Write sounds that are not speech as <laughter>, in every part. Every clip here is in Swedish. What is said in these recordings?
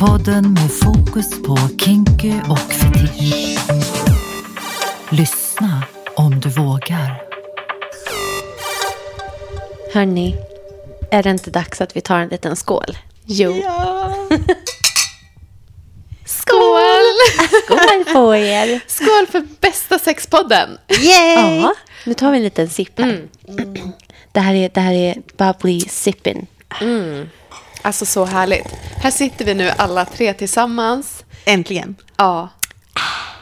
Podden med fokus på kinky och fetisch. Lyssna om du vågar. Hörni, är det inte dags att vi tar en liten skål? Jo. <laughs> Skål! Skål på er! Skål för bästa sexpodden! Yay! Ja, nu tar vi en liten sipp här. <clears throat> Det, här är, det här är bubbly sipping. Alltså så härligt. Här sitter vi nu alla tre tillsammans. Äntligen. Ja.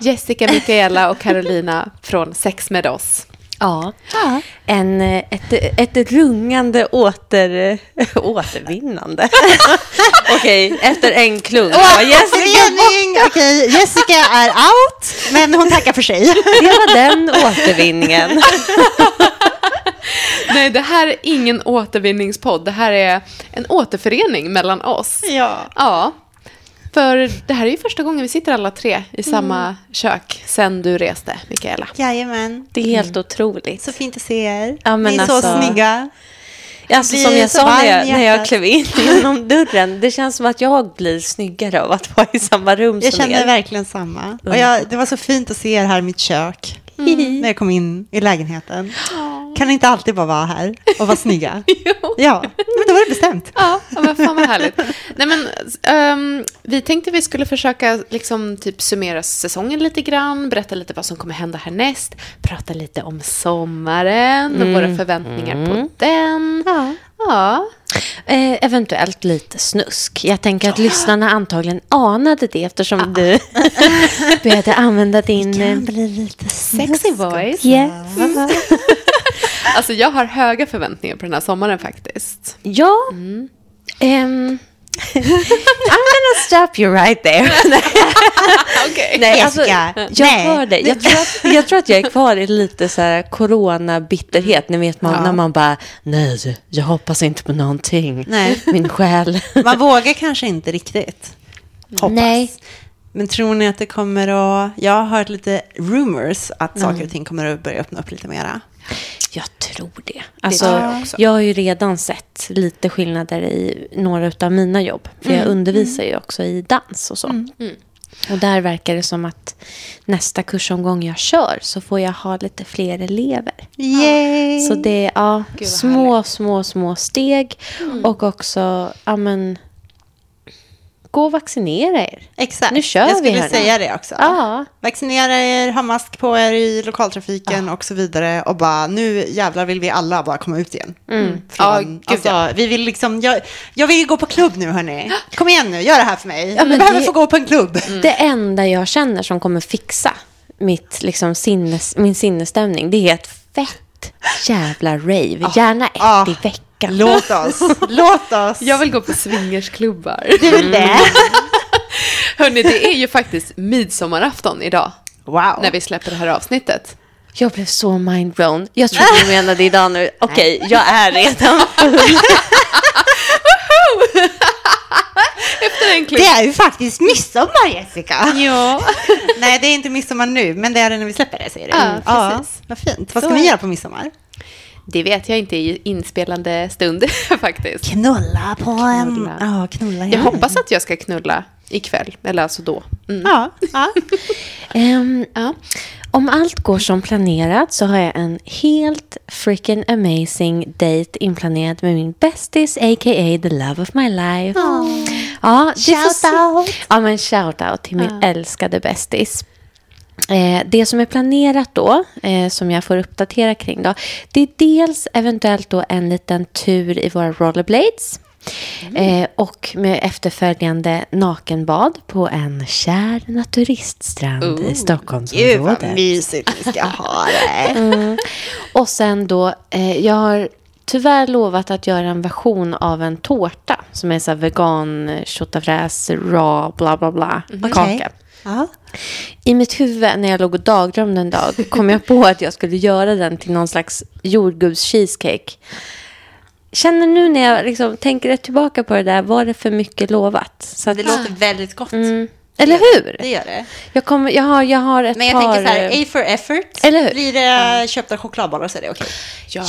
Jessica, Mikaela och Carolina från Sex med oss. Ja. En, ett, ett rungande åter, <laughs> återvinnande. <laughs> Okej, efter en klunk. Förening! Okej, Jessica är out, men hon tackar för sig. Det var den återvinningen. <laughs> Nej, det här är ingen återvinningspodd. Det här är en återförening mellan oss. Ja. Ja. För det här är ju första gången vi sitter alla tre i samma kök sen du reste, Mikaela. Jajamän. Det är helt otroligt. Så fint att se er. Ja, men Ni är så alltså- snygga. Alltså, som jag så sa när jag, när jag klev in <laughs> genom dörren, det känns som att jag blir snyggare av att vara i samma rum Jag som känner er. verkligen samma. Och jag, det var så fint att se er här i mitt kök. <laughs> När jag kom in i lägenheten. Kan ni inte alltid bara vara här och vara snygga? <laughs> Ja, men då var det bestämt. Ja, men fan vad härligt. Nej, men, ehm, vi tänkte vi skulle försöka liksom, typ, summera säsongen lite grann, berätta lite vad som kommer hända härnäst, prata lite om sommaren och våra förväntningar på den. Ja. Ja, Eh, eventuellt lite snusk. Jag tänker att lyssnarna antagligen anade det eftersom du <laughs> började använda din... eh, bli lite sexy voice. Yes. <laughs> Alltså jag har höga förväntningar på den här sommaren faktiskt. Ja. ehm, I'm gonna stop you right there. <laughs> Okej. Nej, alltså, Jessica, jag nej. hör det. Jag tror, att, jag tror att jag är kvar i lite så här corona-bitterhet. Ni vet man, när man bara, nej, jag hoppas inte på någonting. Nej. Min själ. <laughs> Man vågar kanske inte riktigt. Hoppas. Nej. Men tror ni att det kommer att... Jag har hört lite rumors att saker och ting kommer att börja öppna upp lite mera. Jag tror det. Alltså, tror jag, jag också. har ju redan sett lite skillnader i några av mina jobb. För jag undervisar ju också i dans och så. Och där verkar det som att nästa kursomgång jag kör så får jag ha lite fler elever. Yay! Så det är ja, små, små, små steg. Och också, ja men, gå och vaccinera er. Exakt. Nu kör jag vi skulle här. säga det också. Ja. Vaccinera er, ha mask på er i lokaltrafiken och så vidare. Och bara, nu jävlar vill vi alla bara komma ut igen. Ja, Från, gud, alltså, ja. vi vill liksom, jag, jag vill ju gå på klubb nu hörni. Kom igen nu, gör det här för mig. men jag behöver det- få gå på en klubb. Det enda jag känner som kommer fixa mitt, liksom, sinnes, min sinnesstämning, det är ett fett jävla rave. Gärna ett ah. i veckan. Låt oss, låt oss. Jag vill gå på swingersklubbar. Du vill det? Hörni, det är ju faktiskt midsommarafton idag. Wow. När vi släpper det här avsnittet. Jag blev så mindblown. Jag trodde du <laughs> menade idag nu. Okej, jag är redan full. <laughs> Efter en klipp. Det är ju faktiskt midsommar Jessica. Ja. <laughs> Nej, det är inte midsommar nu, men det är det när vi släpper det, säger du. Ja, precis. vad fint. Vad ska det. göra på midsommar? Det vet jag inte i inspelande stund <laughs> faktiskt. Knulla på en... Knulla. Ja, knulla Jag hoppas att jag ska knulla ikväll, eller alltså då. Mm. Ja, ja. <laughs> Ehm, Ja. om allt går som planerat så har jag en helt freaking amazing date inplanerad med min bästis, a.k.a. the love of my life. Ja, Shout out. Ja, men shout out till min älskade bästis. Eh, det som är planerat då, eh, som jag får uppdatera kring då, det är dels eventuellt då en liten tur i våra rollerblades. Eh, och med efterföljande nakenbad på en kär naturiststrand i Gud vad Stockholmsområdet. mysigt vi ska ha det. <laughs> Och sen då, eh, jag har tyvärr lovat att göra en version av en tårta som är så vegan, köttfärs, raw, bla bla bla, kaka. Okej. Ja. I mitt huvud när jag låg och dagdrömde en dag kom jag på att jag skulle göra den till någon slags jordgubbs cheesecake. Känner nu när jag liksom tänker tillbaka på det där, var det för mycket lovat? Så att, Det låter väldigt gott. Mm. Eller hur? Det gör det. Jag, kommer, jag, har, jag har ett Men jag par... tänker så här, A for effort. Eller hur? Blir det köpta chokladbollar så är det okej.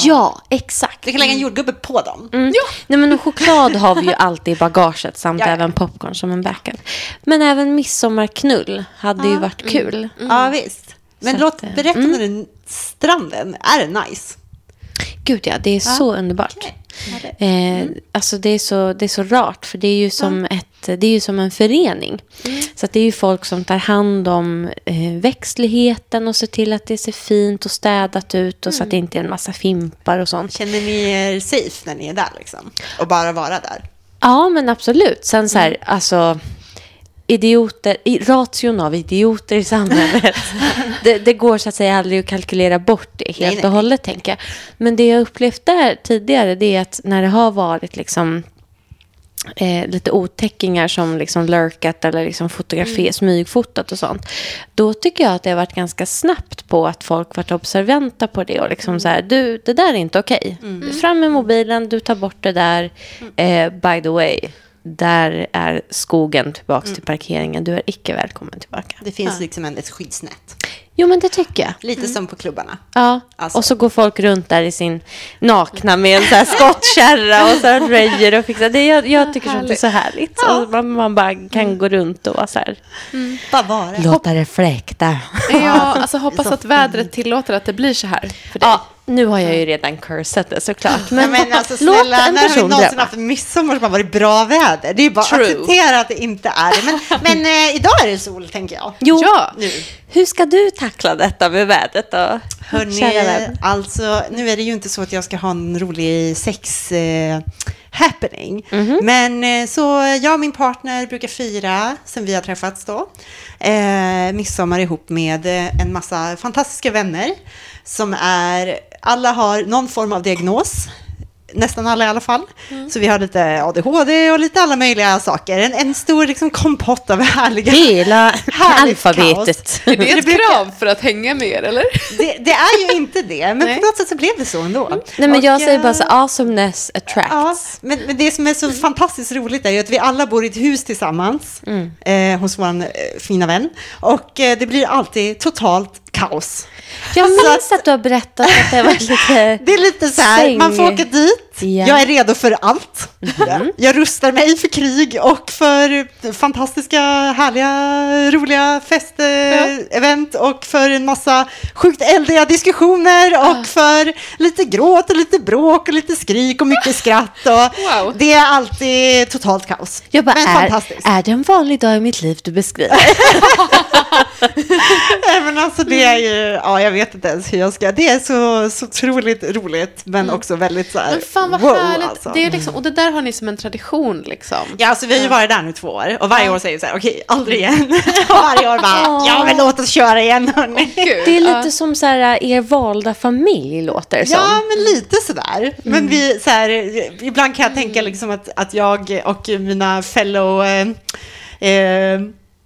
Ja, exakt. Vi kan lägga en jordgubbe på dem. Mm. Nej, men choklad har vi ju alltid i bagaget samt Ja, ja. även popcorn som en backup. Men även midsommarknull hade ju varit kul. Ja, visst. Men Så låt eh, berätta när den stranden, är det nice? Gud ja, det är så underbart. Eh, alltså det är, så, det är så rart, för det är ju som, ett, det är ju som en förening. Så att det är ju folk som tar hand om eh, växtligheten och ser till att det ser fint och städat ut och så att det inte är en massa fimpar och sånt. Känner ni er safe när ni är där liksom? Och bara vara där? Ja, men absolut. Sen så här, alltså idioter, i- ration av idioter i samhället. <laughs> det, det går så att säga aldrig att kalkylera bort det helt Nej, nej. och hållet, tänker jag. Men det jag upplevt där tidigare, det är att när det har varit liksom eh, lite otäckingar som liksom lurkat eller liksom fotografer, Mm. smygfotat och sånt. Då tycker jag att det har varit ganska snabbt på att folk varit observanta på det och liksom så här, du, det där är inte okej. Mm. Fram med mobilen, du tar bort det där. Eh, by the way, där är skogen tillbaka Mm. till parkeringen. Du är icke välkommen tillbaka. Det finns liksom en, ett skyddsnät. Jo, men det tycker jag. Lite som på klubbarna. Ja, Alltså. och så går folk runt där i sin nakna med en så här skottkärra och så här röjer och fixar. Det, jag, jag tycker sånt är så härligt. Och man, man bara kan gå runt och vara så här. Bara vara. Låta det fläkta. <laughs> Ja, <laughs> alltså hoppas att vädret tillåter att det blir så här för dig. Ja, nu har jag ju redan cursat det såklart. Men, Men, alltså låt snälla, en när har vi person någonsin haft midsommar som har varit bra väder? Det är bara att True. acceptera att det inte är det. Men, <laughs> men eh, idag är det sol, tänker jag. Jo, Ja. Nu. hur ska du tackla detta med vädret då? Hörni, alltså nu är det ju inte så att jag ska ha en rolig sex eh, happening. Mhm. Men eh, så jag och min partner brukar fira, sen vi har träffats då, eh, midsommar ihop med eh, en massa fantastiska vänner som är, alla har någon form av diagnos. Nästan alla i alla fall. Mm. Så vi har lite ADHD och lite alla möjliga saker. En, en stor liksom, kompott av härliga... Hela <laughs> alfabetet. Är det ett krav för att hänga med er, eller? Det, det är ju inte det, men Nej. på något sätt så blev det så ändå. Nej, men Och, jag säger bara eh, så awesomeness Ja, attracts. men, men det som är så fantastiskt roligt är ju att vi alla bor i ett hus tillsammans Mm. eh, hos vår eh, fina vän. Och eh, det blir alltid totalt kaos. Jag Så minns att du har berättat att det var lite... <laughs> Det är lite så här, Säng. man får åka dit, Ja. Jag är redo för allt. Jag, jag rustar mig för krig och för fantastiska, härliga, roliga festevent och för en massa sjukt eldiga diskussioner Ah. och för lite gråt och lite bråk och lite skrik och mycket <laughs> skratt. Och Wow. Det är alltid totalt kaos. Jag bara, Men är, fantastiskt. är det en vanlig dag i mitt liv du beskriver? <laughs> Men alltså det är ju, ja jag vet inte ens hur jag ska, det är så, så otroligt roligt men också väldigt så här, fan vad wow, härligt. alltså. Det är liksom, och det där har ni som en tradition liksom. Ja, alltså vi har ju varit där nu två år och varje år säger vi så här, okej, aldrig igen. <laughs> och varje år bara, ja men låt oss köra igen hörni. Gud, Det är lite som så här, er valda familj låter som. Ja, men lite sådär. Men vi, så här, ibland kan jag tänka liksom att, att jag och mina fellow eh, eh,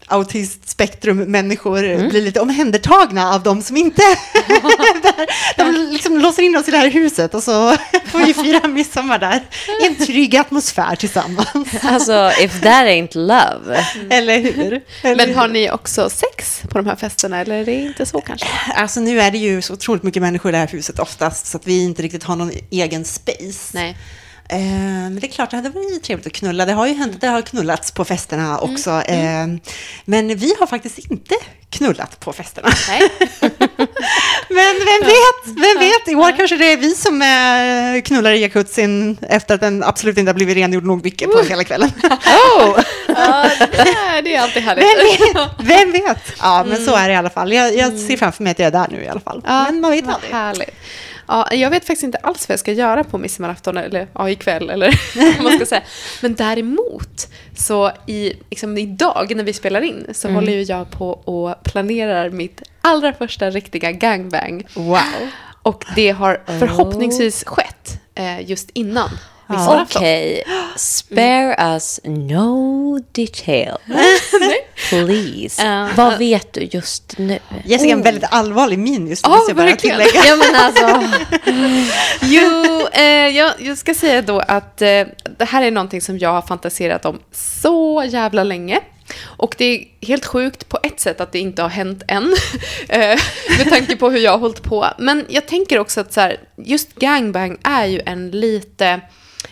autistspektrum-människor blir lite omhändertagna av de som inte där. De <laughs> liksom låser in oss i det här huset och så får vi fira midsommar där i en trygg atmosfär tillsammans. <laughs> Alltså, if that ain't love. Eller hur? Eller Men har ni också sex på de här festerna eller är det inte så kanske? Alltså nu är det ju så otroligt mycket människor i det här huset oftast så att vi inte riktigt har någon egen space. Nej. Eh, men det är klart, det hade varit trevligt att knulla. Det har ju hänt, det har knullats på festerna också. Eh, men vi har faktiskt inte knullat på festerna. <laughs> Men vem vet, vem vet, i år kanske det är vi som eh, knullar i jacuzzin efter att den absolut inte har blivit rengjord nog mycket på hela kvällen. <laughs> Oh. Ja, det, är, alltid härligt. Vem vet, vem vet? Ja, men så är det i alla fall. Jag, jag ser framför mig att jag är där nu i alla fall. Ja, men man vet aldrig. Härligt. Ja, jag vet faktiskt inte alls vad jag ska göra på midsommarafton, eller ja, ikväll, eller <laughs> vad man ska säga. Men däremot, så i, liksom, idag när vi spelar in, så håller ju jag på och planerar mitt allra första riktiga gangbang. Wow. Och det har förhoppningsvis skett eh, just innan midsommarafton. Okej, spare us no detail. <laughs> Please. Ja. Vad vet du just nu? Jessica har en väldigt allvarlig min just nu, Ja, måste jag bara tillägga. Ja, men alltså. <laughs> Jo, eh, jag, jag ska säga då att eh, det här är någonting som jag har fantiserat om så jävla länge. och det är helt sjukt på ett sätt att det inte har hänt än. <laughs> eh, med tanke på hur jag har hållit på. Men jag tänker också att så här, just gangbang är ju en lite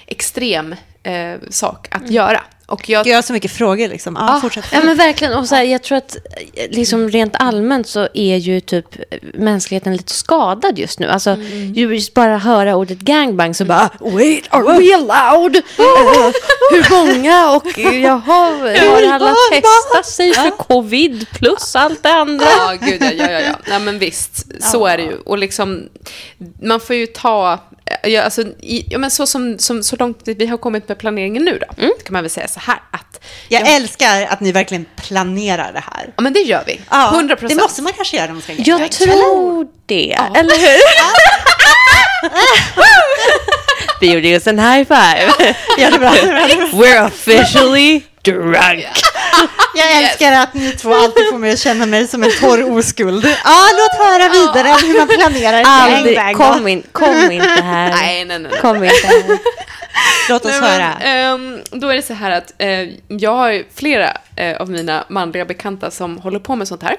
extrem eh, sak att göra. Och jag, Jag har så mycket frågor liksom. Ja, Ja, fortsätt. ja men verkligen. Och så här, jag tror att eh, liksom rent allmänt så är ju typ mänskligheten lite skadad just nu. Alltså, ju just bara höra ordet gangbang så bara <laughs> Wait, are we allowed? Eh, <laughs> hur många? Och eh, jaha, <laughs> har alla testat sig för covid plus allt det andra? Ja, gud ja, ja, ja, ja. Nej, men visst, så är det ju. Och liksom, man får ju ta, ja, alltså, i, ja, men så, som, som, så långt vi har kommit med planeringen nu då, kan man väl säga så här att, Jag ja, älskar att ni verkligen planerar det här. ja men det gör vi, Ja, 100 Det procent. måste man kanske göra om man ska Jag tror det, eller hur? Vi gjorde just en high five. Ja, det är bra. We're officially drunk. <laughs> Jag älskar att ni två alltid får mig att känna mig som en torr oskuld. Ja, låt höra vidare om hur man planerar ett Aldrig, gangbang. kom, in, kom inte här. Nej, nej, nej. Kom inte här. Låt oss Nej, höra. men, ehm, då är det så här att eh, jag har flera eh, av mina manliga bekanta som håller på med sånt här.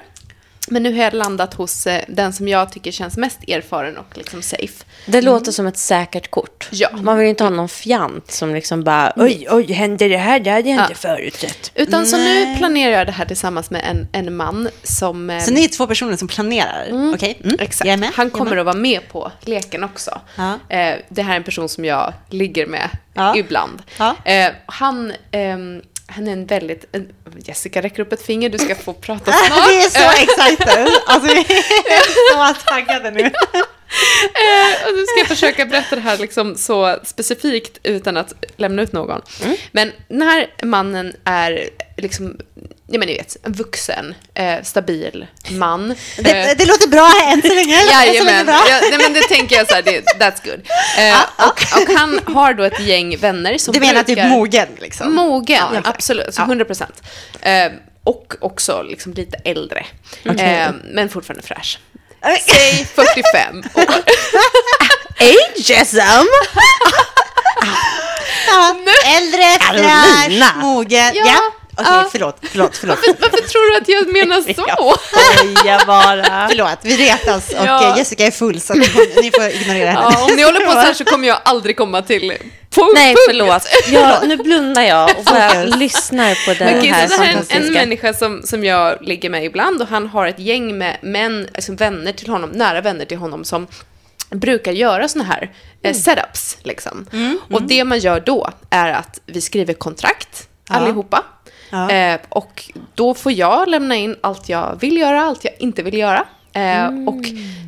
Men nu har jag landat hos eh, den som jag tycker känns mest erfaren och liksom safe. Det låter som ett säkert kort. Ja. Man vill ju inte ha någon fjant som liksom bara oj, oj, händer det här? Det hade jag inte förutsett. Utan så nu planerar jag det här tillsammans med en, en man som... eh, Så ni är två personer som planerar? Okej, mm. Exakt. Jag är med. Han kommer att vara med på leken också. Ja. Eh, det här är en person som jag ligger med Ja. ibland. Ja. Eh, han, han är en väldigt... En, Jessica räcker upp ett finger, du ska få prata <laughs> snart. Vi är så excited. Alltså, vi är <laughs> så taggade nu. Eh, och nu ska jag försöka berätta det här liksom så specifikt utan att lämna ut någon. Mm. Men när mannen är liksom, ja men ni vet, en vuxen, eh, stabil man. eh, Det, det låter bra än så länge. Jajamän, ja, nej, men det tänker jag så här, det, that's good. Eh, och, och han har då ett gäng vänner som Du menar typ brukar- mogen liksom? Mogen, Ja, absolut. Så Ja. 100 procent. Eh, och också liksom lite äldre. Eh, men fortfarande fräsch. Säg 45 år. <laughs> Ageism! <laughs> Äldre, fräsch, mogen. Ja. Ja. Okej, Ja. förlåt, förlåt, förlåt. Varför tror du att jag menar <laughs> så? Skoja bara. Förlåt, vi retas och Ja. eh, Jessica är full så ni får, ignorera henne. Ja, om ni håller på så här så <laughs> kommer jag aldrig komma till punkt. Nej, förlåt. Jag, nu blundar jag och bara lyssnar på den okej, här så det här är en, en människa som, som jag ligger med ibland och han har ett gäng med män, alltså vänner till honom, nära vänner till honom som brukar göra såna här eh, setups. Liksom. Och det man gör då är att vi skriver kontrakt Ja. allihopa. Ja. Eh, och då får jag lämna in allt jag vill göra, allt jag inte vill göra. Eh, Och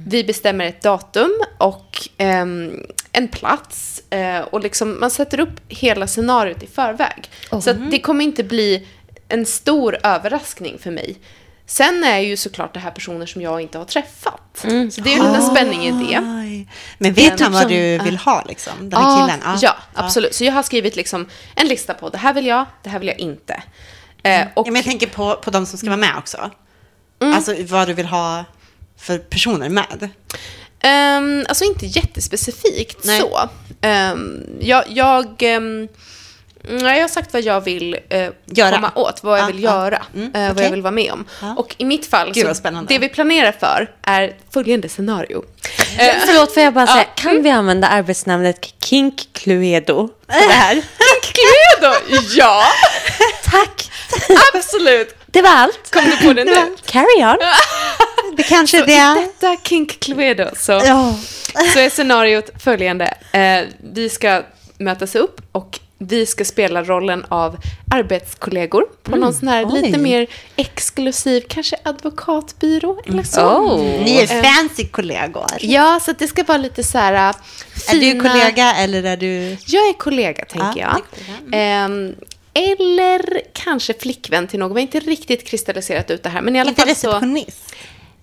vi bestämmer ett datum och ehm, en plats. Eh, och liksom, man sätter upp hela scenariot i förväg. Så att det kommer inte bli en stor överraskning för mig. Sen är ju såklart det här personer som jag inte har träffat. Så det är ju en liten spänning i det. Men vet han vad liksom- du vill ha liksom? Den här killen? Ja, ja, absolut. Så jag har skrivit liksom en lista på det här vill jag, det här vill jag inte. Eh, och, Ja, men jag tänker på, på de som ska vara med också. Mm. Alltså vad du vill ha för personer med. ehm, alltså inte jättespecifikt Nej. så. Ehm, jag, jag, ehm, nej, jag har sagt vad jag vill eh, Göra. komma åt, vad jag Ja, vill ja. göra, Mm, eh, vad okej. jag vill vara med om. Ja. Och i mitt fall, Gud, så vad det vi planerar för är följande scenario. Eh, Förlåt, får jag bara <laughs> säga, kan vi använda arbetsnamnet Kink Cluedo på det här? <laughs> Cluedo, ja, <laughs> Tack! absolut. Det var allt. Kom du på det nu? Carry on. Det kanske Så det i är. detta Kink Cluedo så, Ja. så är scenariot följande. Eh, vi ska mötas upp och vi ska spela rollen av arbetskollegor på någon sån här oj. lite mer exklusiv, kanske advokatbyrå eller så. Oh. Ni är fancy kollegor. Ja, så att det ska vara lite så här äh, Är du fina- kollega eller är du... Jag är kollega, tänker Ja, jag. kollega. Ehm, eller kanske flickvän till någon. Vi har inte riktigt kristalliserat ut det här, men i alla Inte fall så... receptionist.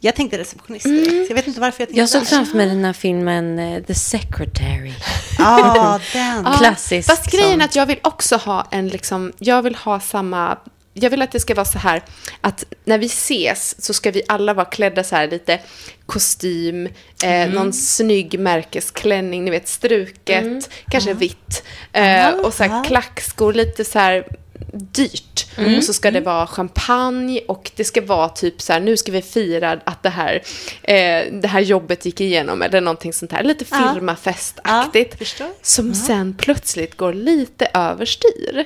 Jag tänkte receptionist direkt. Jag vet inte varför jag tänkte Jag såg framför mig den här filmen eh, The Secretary. Ja, <laughs> den. Ja, Klassiskt Fast grejen är att jag vill också ha en, liksom, jag vill ha samma, jag vill att det ska vara så här att när vi ses så ska vi alla vara klädda så här lite kostym, eh, någon snygg märkesklänning, ni vet struket, kanske vitt. Eh, och så här klackskor, lite så här dyrt. Och så ska det vara champagne och det ska vara typ så här, nu ska vi fira att det här, eh, det här jobbet gick igenom eller någonting sånt här. Lite Ja. firmafestaktigt. Ja, som sen plötsligt går lite överstyr.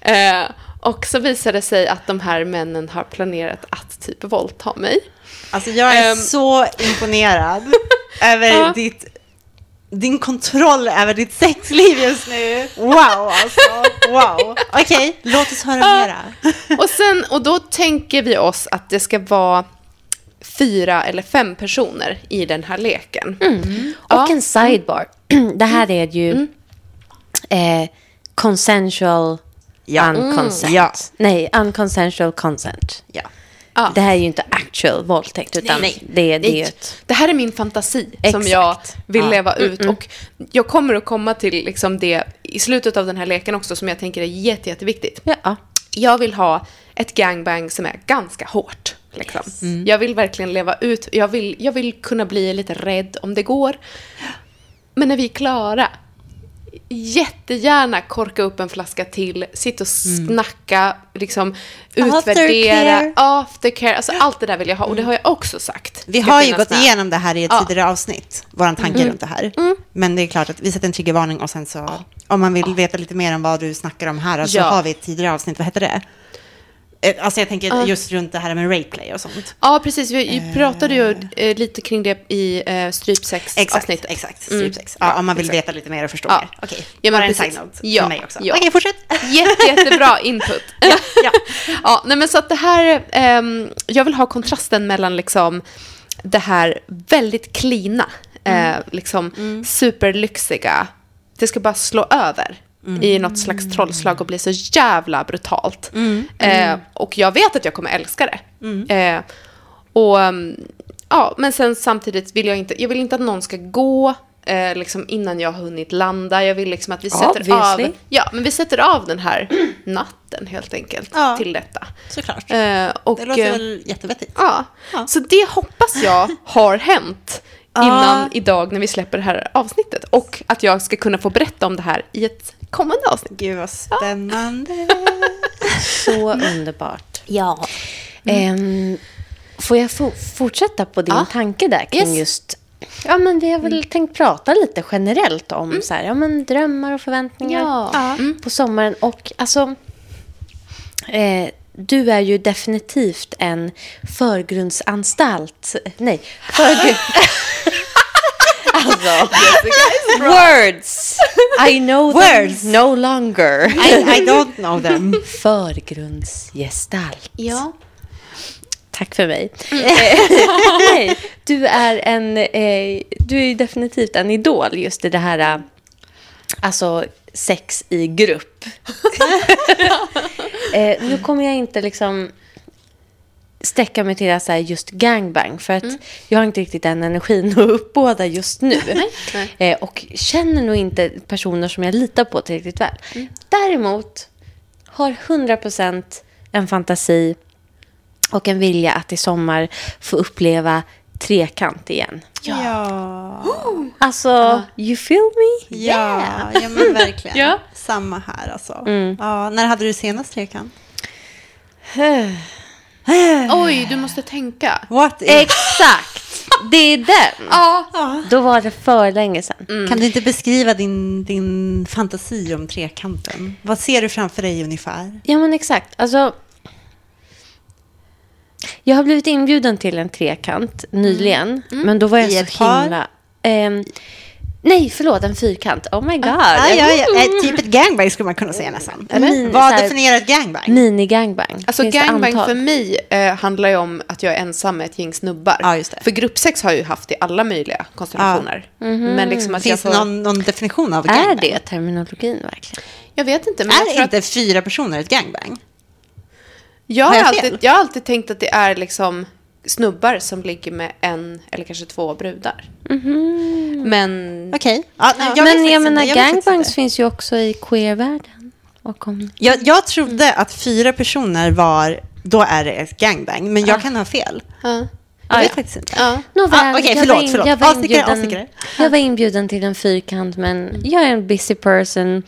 Eh, och så visar det sig att de här männen har planerat att typ våldta mig. Alltså jag är Ehm. så imponerad <laughs> över Ja. ditt, din kontroll över ditt sexliv just nu. Wow, alltså. Wow. Okej, låt oss höra mera. Och, sen, och då tänker vi oss att det ska vara fyra eller fem personer i den här leken. Och en sidebar. <clears throat> Det här är ju eh, consensual Ja. unconsent. Mm. Ja. Nej, unconsensual consent. Ja. Ja. Det här är ju inte actual våldtäkt, utan Nej, det, är- det är ju Nej, ett... Det här är min fantasi som Exakt. jag vill Ja. leva ut. Och jag kommer att komma till liksom det i slutet av den här leken också som jag tänker är jätte, jätteviktigt. Ja. Jag vill ha ett gangbang som är ganska hårt. Liksom. Jag vill verkligen leva ut, jag vill, jag vill kunna bli lite rädd om det går. Men när vi är klara, jättegärna korka upp en flaska till, sitta och snacka, liksom utvärdera, Aftercare. aftercare, alltså allt det där vill jag ha. Och det har jag också sagt. Vi har ju gått med. igenom det här i ett Ja. tidigare avsnitt, vår tanke runt det här. Men det är klart att vi sätter en triggervarning och sen så, om man vill veta lite mer om vad du snackar om här, så Ja. har vi ett tidigare avsnitt, vad heter det? Eh, Alltså jag tänker just runt det här med rayplay och sånt. Ja, precis. Vi pratade ju eh, lite kring det i eh, strypsex-avsnittet. exakt. Strypsex. Ja, om man vill veta lite mer och förstå Ja. mer. Okej, Ja, men bara en precis. side-note Ja, för mig också. ja. Okej, fortsätt. <laughs> Jätte, jättebra input. <laughs> ja. <laughs> Ja, nej men så att det här, ehm, jag vill ha kontrasten mellan liksom det här väldigt klina, eh, liksom superlyxiga, det ska bara slå över i något slags trollslag och bli så jävla brutalt. Eh, och jag vet att jag kommer älska det. Eh, och ja, men sen samtidigt vill jag inte, jag vill inte att någon ska gå eh, liksom innan jag har hunnit landa. Jag vill liksom att vi sätter Obviously. av, ja, men vi sätter av den här <clears throat> natten helt enkelt Ja. till detta. Såklart. Eh, och, Det låter eh, väl jättevettigt. ja. Ja. Så det hoppas jag <laughs> har hänt innan idag när vi släpper det här avsnittet. Och att jag ska kunna få berätta om det här i ett kommande avsnitt. Gud vad spännande. <laughs> Så underbart. Ja. Ehm, får jag fo- fortsätta på din Ja. tanke där kring Yes. just... Ja, men vi har väl tänkt prata lite generellt om så här, ja, men drömmar och förväntningar Ja. Mm. på sommaren. Och alltså, eh, du är ju definitivt en förgrundsanstalt. Nej, förgrund... <laughs> <laughs> alltså, <laughs> words! I know Words. them no longer. I, I <laughs> don't know them. Förgrundsgestalt. Ja. Tack för mig. Nej, <laughs> du är en, eh, du är definitivt en idol just i det här, eh, alltså sex i grupp. eh, nu kommer jag inte liksom sträcka mig till att säga just gangbang för att jag har inte riktigt den energin att uppbåda just nu. nej. <laughs> Eh, och känner nog inte personer som jag litar på tillräckligt väl. Däremot har 100% en fantasi och en vilja att i sommar få uppleva trekant igen. Ja. <gasps> Alltså, you feel me? Ja, ja men verkligen. <laughs> Ja. Samma här alltså. Ja, när hade du senast trekant? <sighs> <gasps> Oj, du måste tänka. What is... Exakt! Det är den. <laughs> Ja. Då var det för länge sedan. Kan du inte beskriva din, din fantasi om trekanten? Vad ser du framför dig ungefär? Ja, men exakt. Alltså, jag har blivit inbjuden till en trekant nyligen. Men då var jag I så ett par? himla... nej, förlåt, en fyrkant. Oh my god. Ah, ja, ja, eh, typ ett gangbang skulle man kunna säga nästan. Eller? Min- Vad här- definierar ett gangbang? Mini-gangbang. Alltså Finns gangbang för mig eh, handlar ju om att jag är ensam med ett gäng snubbar. Det. För gruppsex har jag ju haft i alla möjliga konstellationer. Men liksom att Finns jag det får... någon, någon definition av Är gangbang? det terminologin verkligen? Jag vet inte, men jag Är tror inte att... fyra personer ett gangbang? Jag Har jag alltid, jag har alltid tänkt att det är liksom snubbar som ligger med en eller kanske två brudar. Men... Okej. Ja, nej, jag vet men jag menar, gangbangs finns ju också i queer-världen. Och om... Jag, jag trodde att fyra personer var, då är det ett gangbang, men jag kan ha fel. Ja. Jag Ah, vet ja. faktiskt inte. Ja. Nåväl, Ah, okej, jag förlåt, var in- förlåt. Jag var, inbjuden, jag var inbjuden till en fyrkant, men jag är en busy person.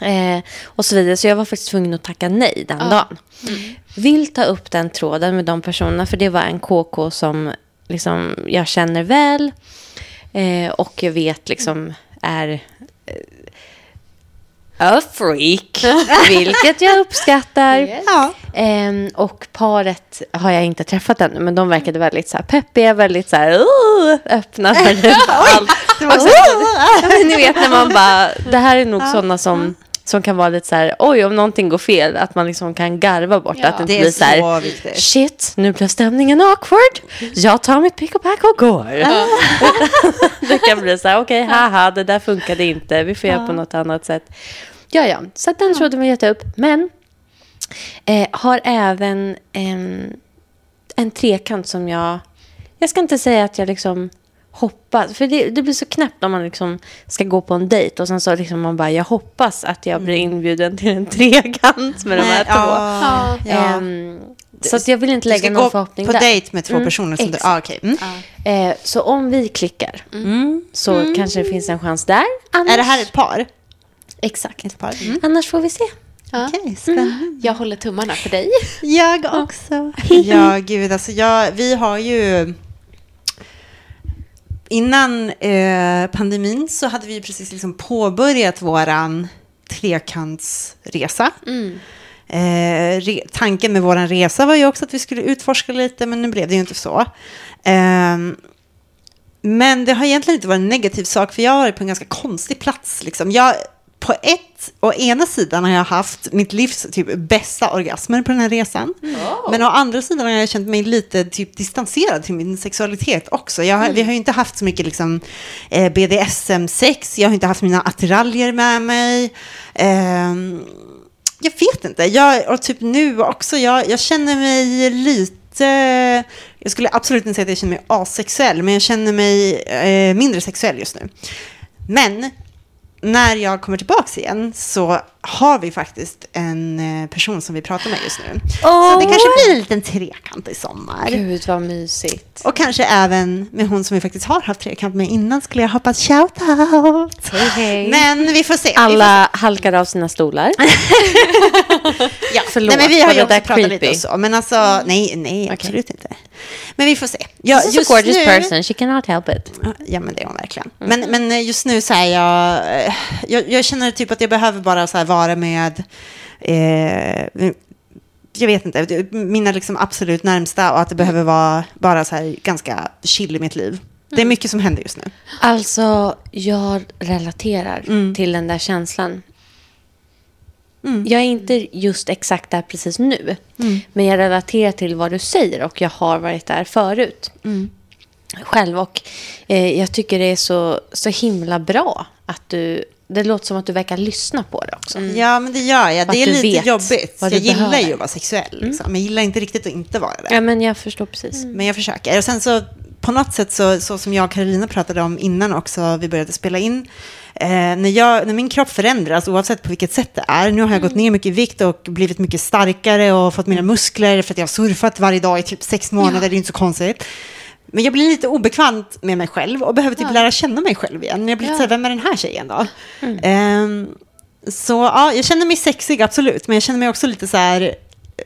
Eh, och så vidare. Så jag var faktiskt tvungen att tacka nej den dagen. Mm. Vill ta upp den tråden med de personerna. För det var en KK som liksom, jag känner väl. Eh, och jag vet liksom är eh, a freak. vilket jag uppskattar. Yes. Ja. Ehm, och paret har jag inte träffat ännu, men de verkade väldigt så här peppiga, väldigt så här uh, öppna för <laughs> allt. Det var så, Ja, men ni vet när man bara, det här är nog sådana som, som kan vara lite så här, oj om någonting går fel, att man liksom kan garva bort, Ja. att det inte det blir är så här, så viktigt. shit, nu blev stämningen awkward, jag tar mitt pick och pack och går. <laughs> det kan bli så här, okej, haha, det där funkade inte, vi får göra på något annat sätt. Ja, ja, så att den trodde vi gett upp, men eh, har även em, en trekant som jag... Jag ska inte säga att jag liksom hoppas, för det, det blir så knäppt om man liksom ska gå på en dejt och sen så liksom man bara, jag hoppas att jag blir inbjuden till en <laughs> trekant med de här två. Ja, ja. Ehm, så att jag vill inte Du ska lägga någon gå förhoppning på där. dejt med två Mm, personer som du... Ah, okej. mm. Eh, så om vi klickar så kanske det finns en chans där. Annars, Är det här ett par? Exakt. Ett par? Mm. Annars får vi se. Ja. Okej, spännande. Jag håller tummarna för dig. Jag också. <laughs> Ja, gud, alltså jag, vi har ju... Innan eh, pandemin så hade vi precis liksom påbörjat våran trekantsresa. Eh, re, tanken med våran resa var ju också att vi skulle utforska lite, men nu blev det ju inte så. Ehm, men det har egentligen inte varit en negativ sak, för jag har varit på en ganska konstig plats. Liksom. Jag, på ett, å ena sidan har jag haft mitt livs typ, bästa orgasmer på den här resan. Men å andra sidan har jag känt mig lite typ, distanserad till min sexualitet också. Jag, har- Vi har ju inte haft så mycket liksom, eh, BDSM-sex, jag har inte haft mina attiraljer med mig. Ehm, jag vet inte. Jag, och typ nu också, jag, jag känner mig lite... Jag skulle absolut inte säga att jag känner mig asexuell, men jag känner mig eh, mindre sexuell just nu. Men när jag kommer tillbaka igen så har vi faktiskt en eh, person som vi pratar med just nu. Så det kanske blir en liten trekant i sommar. Gud vad mysigt. Och kanske även med hon som vi faktiskt har haft trekant med innan skulle jag hoppas shout out. Hej, hej. Men vi får se. Alla halkar av sina stolar. <laughs> Ja, Förlåt, nej, men vi har ju också pratat creepy? lite och så. Men alltså, nej, nej, absolut inte. Men vi får se. Ja, She's a gorgeous person, she cannot help it. Ja, men det är hon verkligen. Men, men eh, just nu så är jag, eh, jag... Jag känner typ att jag behöver bara så här vara med... Eh, jag vet inte, mina liksom absolut närmsta och att det behöver vara bara så här ganska chill i mitt liv. Det är mycket som händer just nu. Alltså, jag relaterar Mm. till den där känslan. Jag är inte just exakt där precis nu. Mm. Men jag relaterar till vad du säger och jag har varit där förut. Mm. Själv. Och eh, jag tycker det är så, så himla bra att du... Det låter som att du verkar lyssna på det också. Ja, men det gör jag. Det är lite jobbigt. Jag gillar behöver. ju att vara sexuell. Liksom. Men jag gillar inte riktigt att inte vara det. Ja, men jag förstår precis. Men jag försöker. Och sen så på något sätt så, så som jag och Karolina pratade om innan också, vi började spela in, eh, när, jag, när min kropp förändras, oavsett på vilket sätt det är, nu har jag gått ner mycket i vikt och blivit mycket starkare och fått mina muskler för att jag har surfat varje dag i typ sex månader, det är inte så konstigt. Men jag blir lite obekvämt med mig själv och behöver typ lära känna mig själv igen. Jag blir lite så här, vem är den här tjejen då? Ehm, så ja, jag känner mig sexig, absolut, men jag känner mig också lite så här,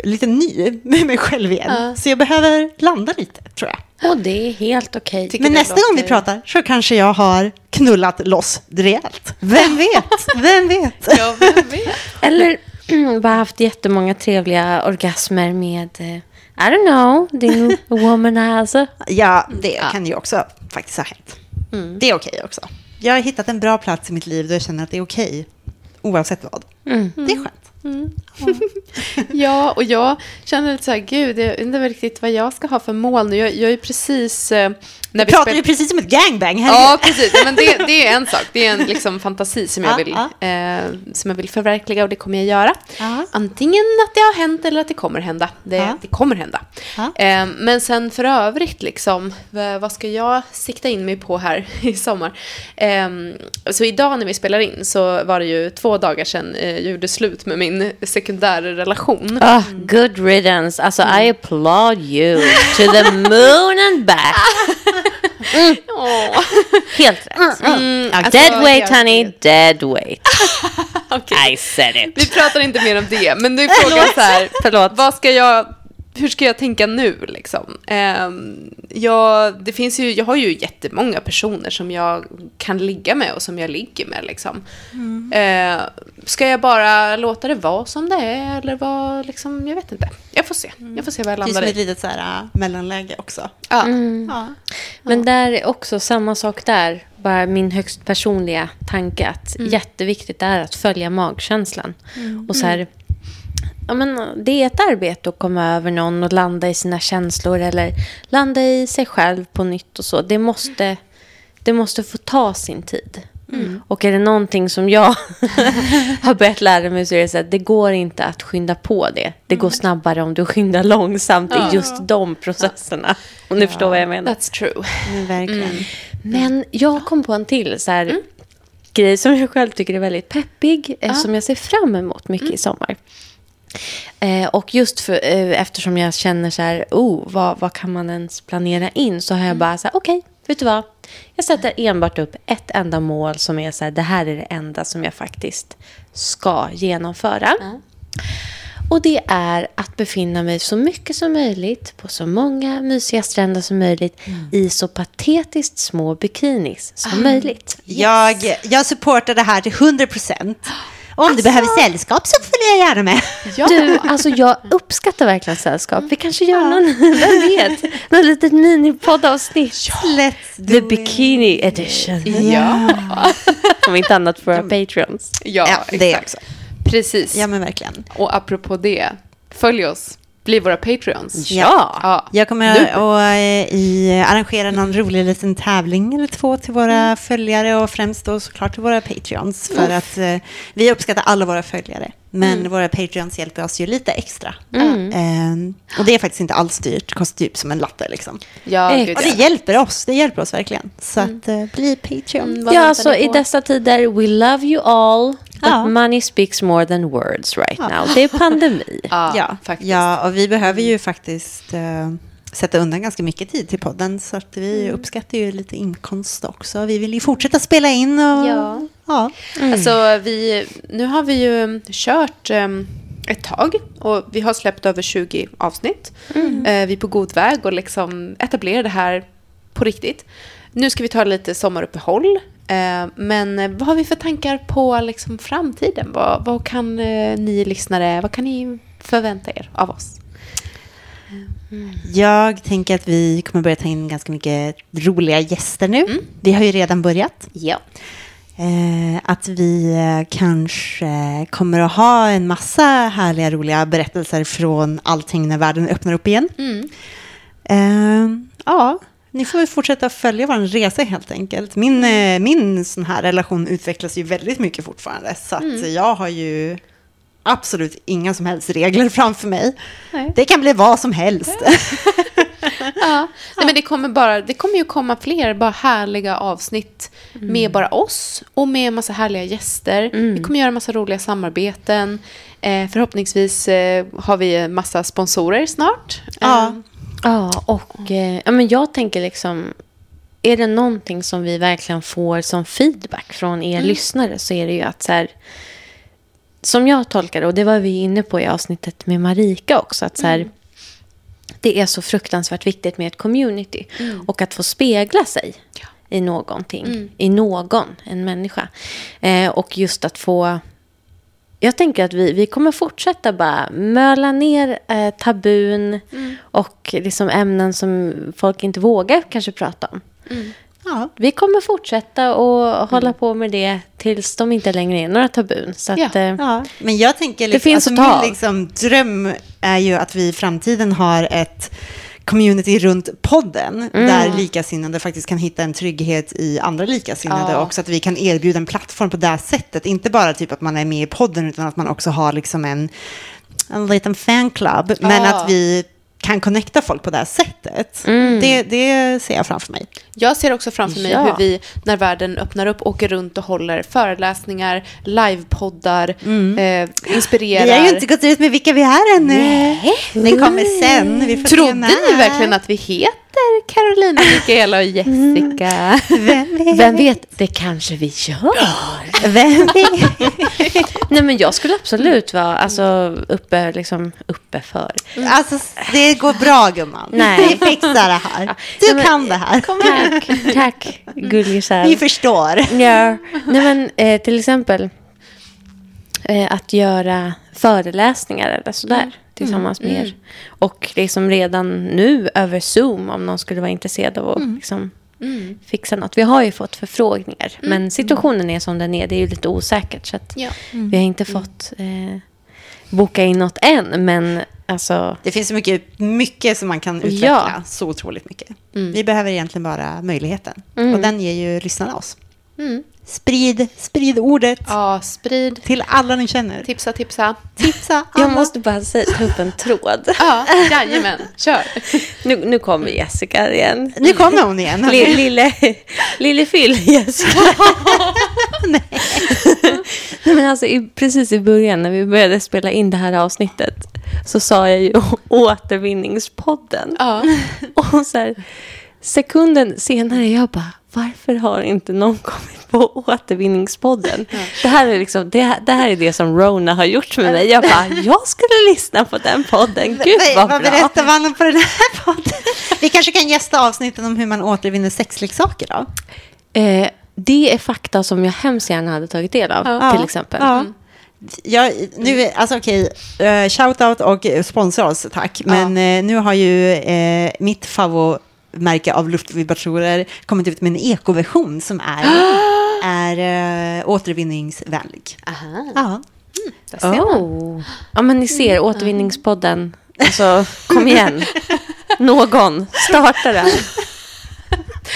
lite ny med mig själv igen. Så jag behöver landa lite, tror jag. Och det är helt okej. Tycker Men nästa gång vi låter- pratar så kanske jag har knullat loss rejält. Vem vet? Vem vet? <laughs> Ja, vem vet? <laughs> Eller <clears throat> bara haft jättemånga trevliga orgasmer med, eh, I don't know, din <laughs> womanizer. Ja, det kan ju också faktiskt ha hänt. Det är okej också. Jag har hittat en bra plats i mitt liv där jag känner att det är okej, oavsett vad. Det är skönt. <laughs> Ja, och jag känner lite så här, gud, jag inte riktigt vad jag ska ha för mål nu. Jag, jag är precis... Eh, när Vi vi pratar spel- ju precis som ett gangbang. Ja, Herregud. precis. Men det, det är en sak. Det är en liksom fantasi som jag, Ja, vill, ja. eh, som jag vill förverkliga och det kommer jag göra. Ja. Antingen att det har hänt eller att det kommer hända. Det, Ja. det kommer hända. Ja. Eh, men sen för övrigt, liksom, vad, vad ska jag sikta in mig på här <laughs> i sommar? Eh, så idag när vi spelar in så var det ju två dagar sedan eh, jag gjorde slut med min sekundära relation. Oh, good riddance. Alltså, I applaud you to the moon and back. <laughs> Åh. <laughs> Helt rätt. Mm, alltså, Dead weight honey, dead weight. <laughs> Okej. I said it. Vi pratar inte mer om det, men nu är frågan så här. Förlåt. Vad ska jag, hur ska jag tänka nu liksom? Ehm, jag, det finns ju, jag har ju jättemånga personer som jag kan ligga med och som jag ligger med liksom. Mm. Eh, ska jag bara låta det vara som det är eller vad, liksom, jag vet inte. Jag får se. Jag får se vad jag Det är som landar ett i. litet så här, äh, mellanläge också. Ja. Ja. Men där är också samma sak där. Bara min högst personliga tanke att jätteviktigt är att följa magkänslan. Och så här, ja, men, det är ett arbete att komma över någon och landa i sina känslor eller landa i sig själv på nytt och så. Det måste, det måste få ta sin tid. Och är det någonting som jag <laughs> har börjat lära mig så är det så att det går inte att skynda på det. Det går snabbare om du skyndar långsamt i just de processerna. Om ni förstår vad jag menar. That's true. Men verkligen. Mm. Men jag kom på en till så här, grej som jag själv tycker är väldigt peppig. eh, Som jag ser fram emot mycket i sommar. Eh, och just för, eh, eftersom jag känner så här, oh, vad, vad kan man ens planera in? Så har jag bara så här, okej, vet du vad? Jag sätter enbart upp ett enda mål som är så här, det här är det enda som jag faktiskt ska genomföra. Och det är att befinna mig så mycket som möjligt på så många mysiga stränder som möjligt i så patetiskt små bikinis som möjligt. Jag, jag supportar det här till 100 procent. Om du behöver sällskap så följer jag gärna med. Du, <laughs> alltså jag uppskattar verkligen sällskap. Vi kanske gör någon, vem vet, någon litet minipoddavsnitt. Let's do The it. Bikini Edition. Ja. Om inte annat för våra Patreons. Ja, Ja, det exakt. Precis. Ja, men verkligen. Och apropå det, följ oss. Bli våra Patreons. Ja. Ja. Jag kommer att eh, i, arrangera någon rolig liten tävling eller två till våra följare och främst då såklart till våra Patreons. För att eh, vi uppskattar alla våra följare. Men våra Patreons hjälper oss ju lite extra. Eh, och det är faktiskt inte alls dyrt. Det kostar typ som en latte liksom. Ja, Eh, gud, Och det hjälper oss. Det hjälper oss verkligen. Så att eh, bli Patreon. Mm, Ja, ni i dessa tider, we love you all. But Ja. money speaks more than words right now. Det är pandemi. <laughs> Ja, Ja, faktiskt. ja, och vi behöver ju faktiskt eh, sätta undan ganska mycket tid till podden. Så att vi uppskattar ju lite inkomst också. Vi vill ju fortsätta spela in och... Ja. ja. Alltså, vi, nu har vi ju kört em, ett tag och vi har släppt över 20 avsnitt. Eh, vi är på god väg och liksom etablera det här på riktigt. Nu ska vi ta lite sommaruppehåll. Eh, men eh, vad har vi för tankar på liksom framtiden? Vad, vad kan eh, ni lyssnare, vad kan ni förvänta er av oss? Jag tänker att vi kommer börja ta in ganska mycket roliga gäster nu. Vi har ju redan börjat. Ja. Eh, att vi kanske kommer att ha en massa härliga, roliga berättelser från allting när världen öppnar upp igen. Eh, ja, ni får väl fortsätta följa vår resa helt enkelt. Min, eh, min sån här relation utvecklas ju väldigt mycket fortfarande. Så att jag har ju absolut inga som helst regler <laughs> framför mig. Nej. Det kan bli vad som helst. Ja. <laughs> Nej, men det kommer, bara, det kommer ju komma fler bara härliga avsnitt med bara oss och med en massa härliga gäster. Vi kommer göra en massa roliga samarbeten. Eh, förhoppningsvis eh, har vi en massa sponsorer snart. Ja. Eh, Ja, och eh, ja, men jag tänker liksom... Är det någonting som vi verkligen får som feedback från er lyssnare så är det ju att så här... Som jag tolkar det, och det var vi inne på i avsnittet med Marika också, att så här... Det är så fruktansvärt viktigt med ett community och att få spegla sig i någonting, i någon, en människa. Eh, och just att få jag tänker att vi, vi kommer fortsätta bara möla ner eh, tabun och liksom ämnen som folk inte vågar kanske prata om. Ja. Vi kommer fortsätta och hålla på med det tills de inte längre är några tabun. Så Ja. att, eh, Ja, men jag tänker liksom, finns alltså min liksom, dröm är ju att vi i framtiden har ett community runt podden Mm. där likasinnade faktiskt kan hitta en trygghet i andra likasinnade Ja. och så att vi kan erbjuda en plattform på det sättet. Inte bara typ att man är med i podden utan att man också har liksom en, en liten fanclub. Men Ja. att vi kan connecta folk på det här sättet. Mm. Det, det ser jag framför mig. Jag ser också framför mig Ja. hur vi, när världen öppnar upp, åker runt och håller föreläsningar, livepoddar, eh, inspirerar. Vi har ju inte gått ut med vilka vi är ännu. Det kommer sen. Vi får Trodde ni verkligen att vi heter heter Carolina, Mikaela och Jessica. <laughs> Vem vet? Vem vet, det kanske vi gör. Vem vet? <laughs> Nej, men jag skulle absolut vara alltså, uppe, liksom, uppe för. Alltså, det går bra gumman. Nej. Vi fixar det här. Nej, Du men- kan det här. Tack, <laughs> tack gullisar. Vi förstår. Ja, nej men eh, till exempel eh, att göra föreläsningar eller sådär tillsammans med er. Och liksom redan nu över Zoom om någon skulle vara intresserad av att liksom, fixa något. Vi har ju fått förfrågningar, men situationen är som den är. Det är ju lite osäkert så att Ja. vi har inte fått eh, boka in något än. Men alltså, Det finns så mycket, mycket som man kan utveckla. Ja. Så otroligt mycket. Vi behöver egentligen bara möjligheten. Och den ger ju lyssnarna oss. Sprid, sprid ordet ja, sprid, till alla ni känner. tipsa, tipsa. Tipsa <laughs> alla. jag måste bara säga, ta upp en tråd. Ja, jajamän, kör. <laughs> Nu, nu kommer Jessica igen. Nu kommer hon igen. hörni. Lille, lille, lille Fyll, Jessica. <laughs> Nej. men alltså, i, precis i början när vi började spela in det här avsnittet så sa jag ju återvinningspodden. Ja. Och så här, sekunden senare, jag bara, varför har inte någon kommit på återvinningspodden? Det, här är liksom, det, det här är det som Rona har gjort med mig. Jag bara, jag skulle lyssna på den podden. Gud vad vad bra. berättar man på den här podden? Vi kanske kan gästa avsnitten om hur man återvinner sexleksaker då? Eh, det är fakta som jag hemskt gärna hade tagit del av, Ja. till exempel. Ja. Jag, nu, är- alltså okej, uh, shoutout och eh, sponsra oss, tack. Men eh, nu har ju eh, mitt favoritmärke av luftvibratorer kommit ut med en ekoversion som är, <gasps> är eh, återvinningsvänlig. Aha, Ja. man. Oh. Ja, men ni ser, återvinningspodden. Alltså, kom igen. <laughs> Någon, starta den.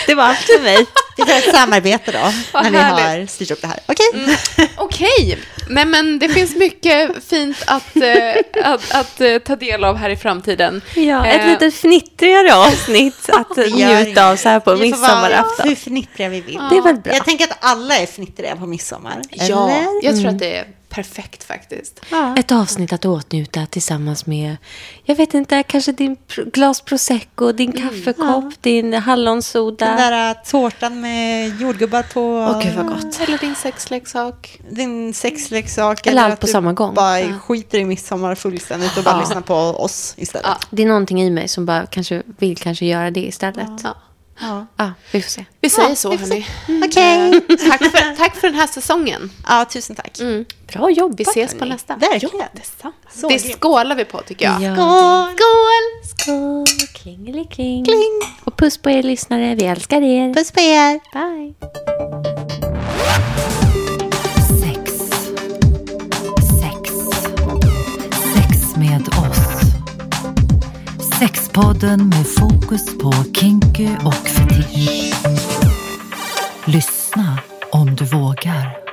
Det var allt för mig. Vi tar ett samarbete då, <laughs> Vad när vi härligt. har styrt upp det här. Okej? Okej, men, men det finns mycket fint att, eh, att, att eh, ta del av här i framtiden. Ja, Eh, ett lite fnittrigare avsnitt <laughs> att njuta av så här på midsommarafton. hur fnittriga vi vill. Det är väl bra. Jag tänker att alla är fnittriga på midsommar. Ja, Eller? jag tror att det är perfekt faktiskt. Ett avsnitt att åtnjuta tillsammans med, jag vet inte, kanske din glas prosecco, din kaffekopp, din hallonsoda. Den där äh, tårtan med jordgubbar på. Åh, gud vad gott. Eller din sexleksak. Din sexleksak. Eller allt att på du samma gång. bara skiter i midsommar fullständigt och bara Ja. lyssnar på oss istället. Ja. Det är någonting i mig som bara kanske vill kanske göra det istället. Ja, Ja. Ja. vi får se. Vi säger Ja, så, vi får hörni. Okej. Tack för, <laughs> tack för den här säsongen. Ja, tusen tack. Bra jobbat. Vi ses på hörni. nästa. Verkligen. Detsamma. Så Det skålar vi på, tycker jag. Ja. Skål! Skål! Klingelikling. Kling. Och puss på er lyssnare. Vi älskar er. Puss på er. Bye. Sex. Sex. Sex med. Sexpodden med fokus på kinky och fetisch. Lyssna om du vågar.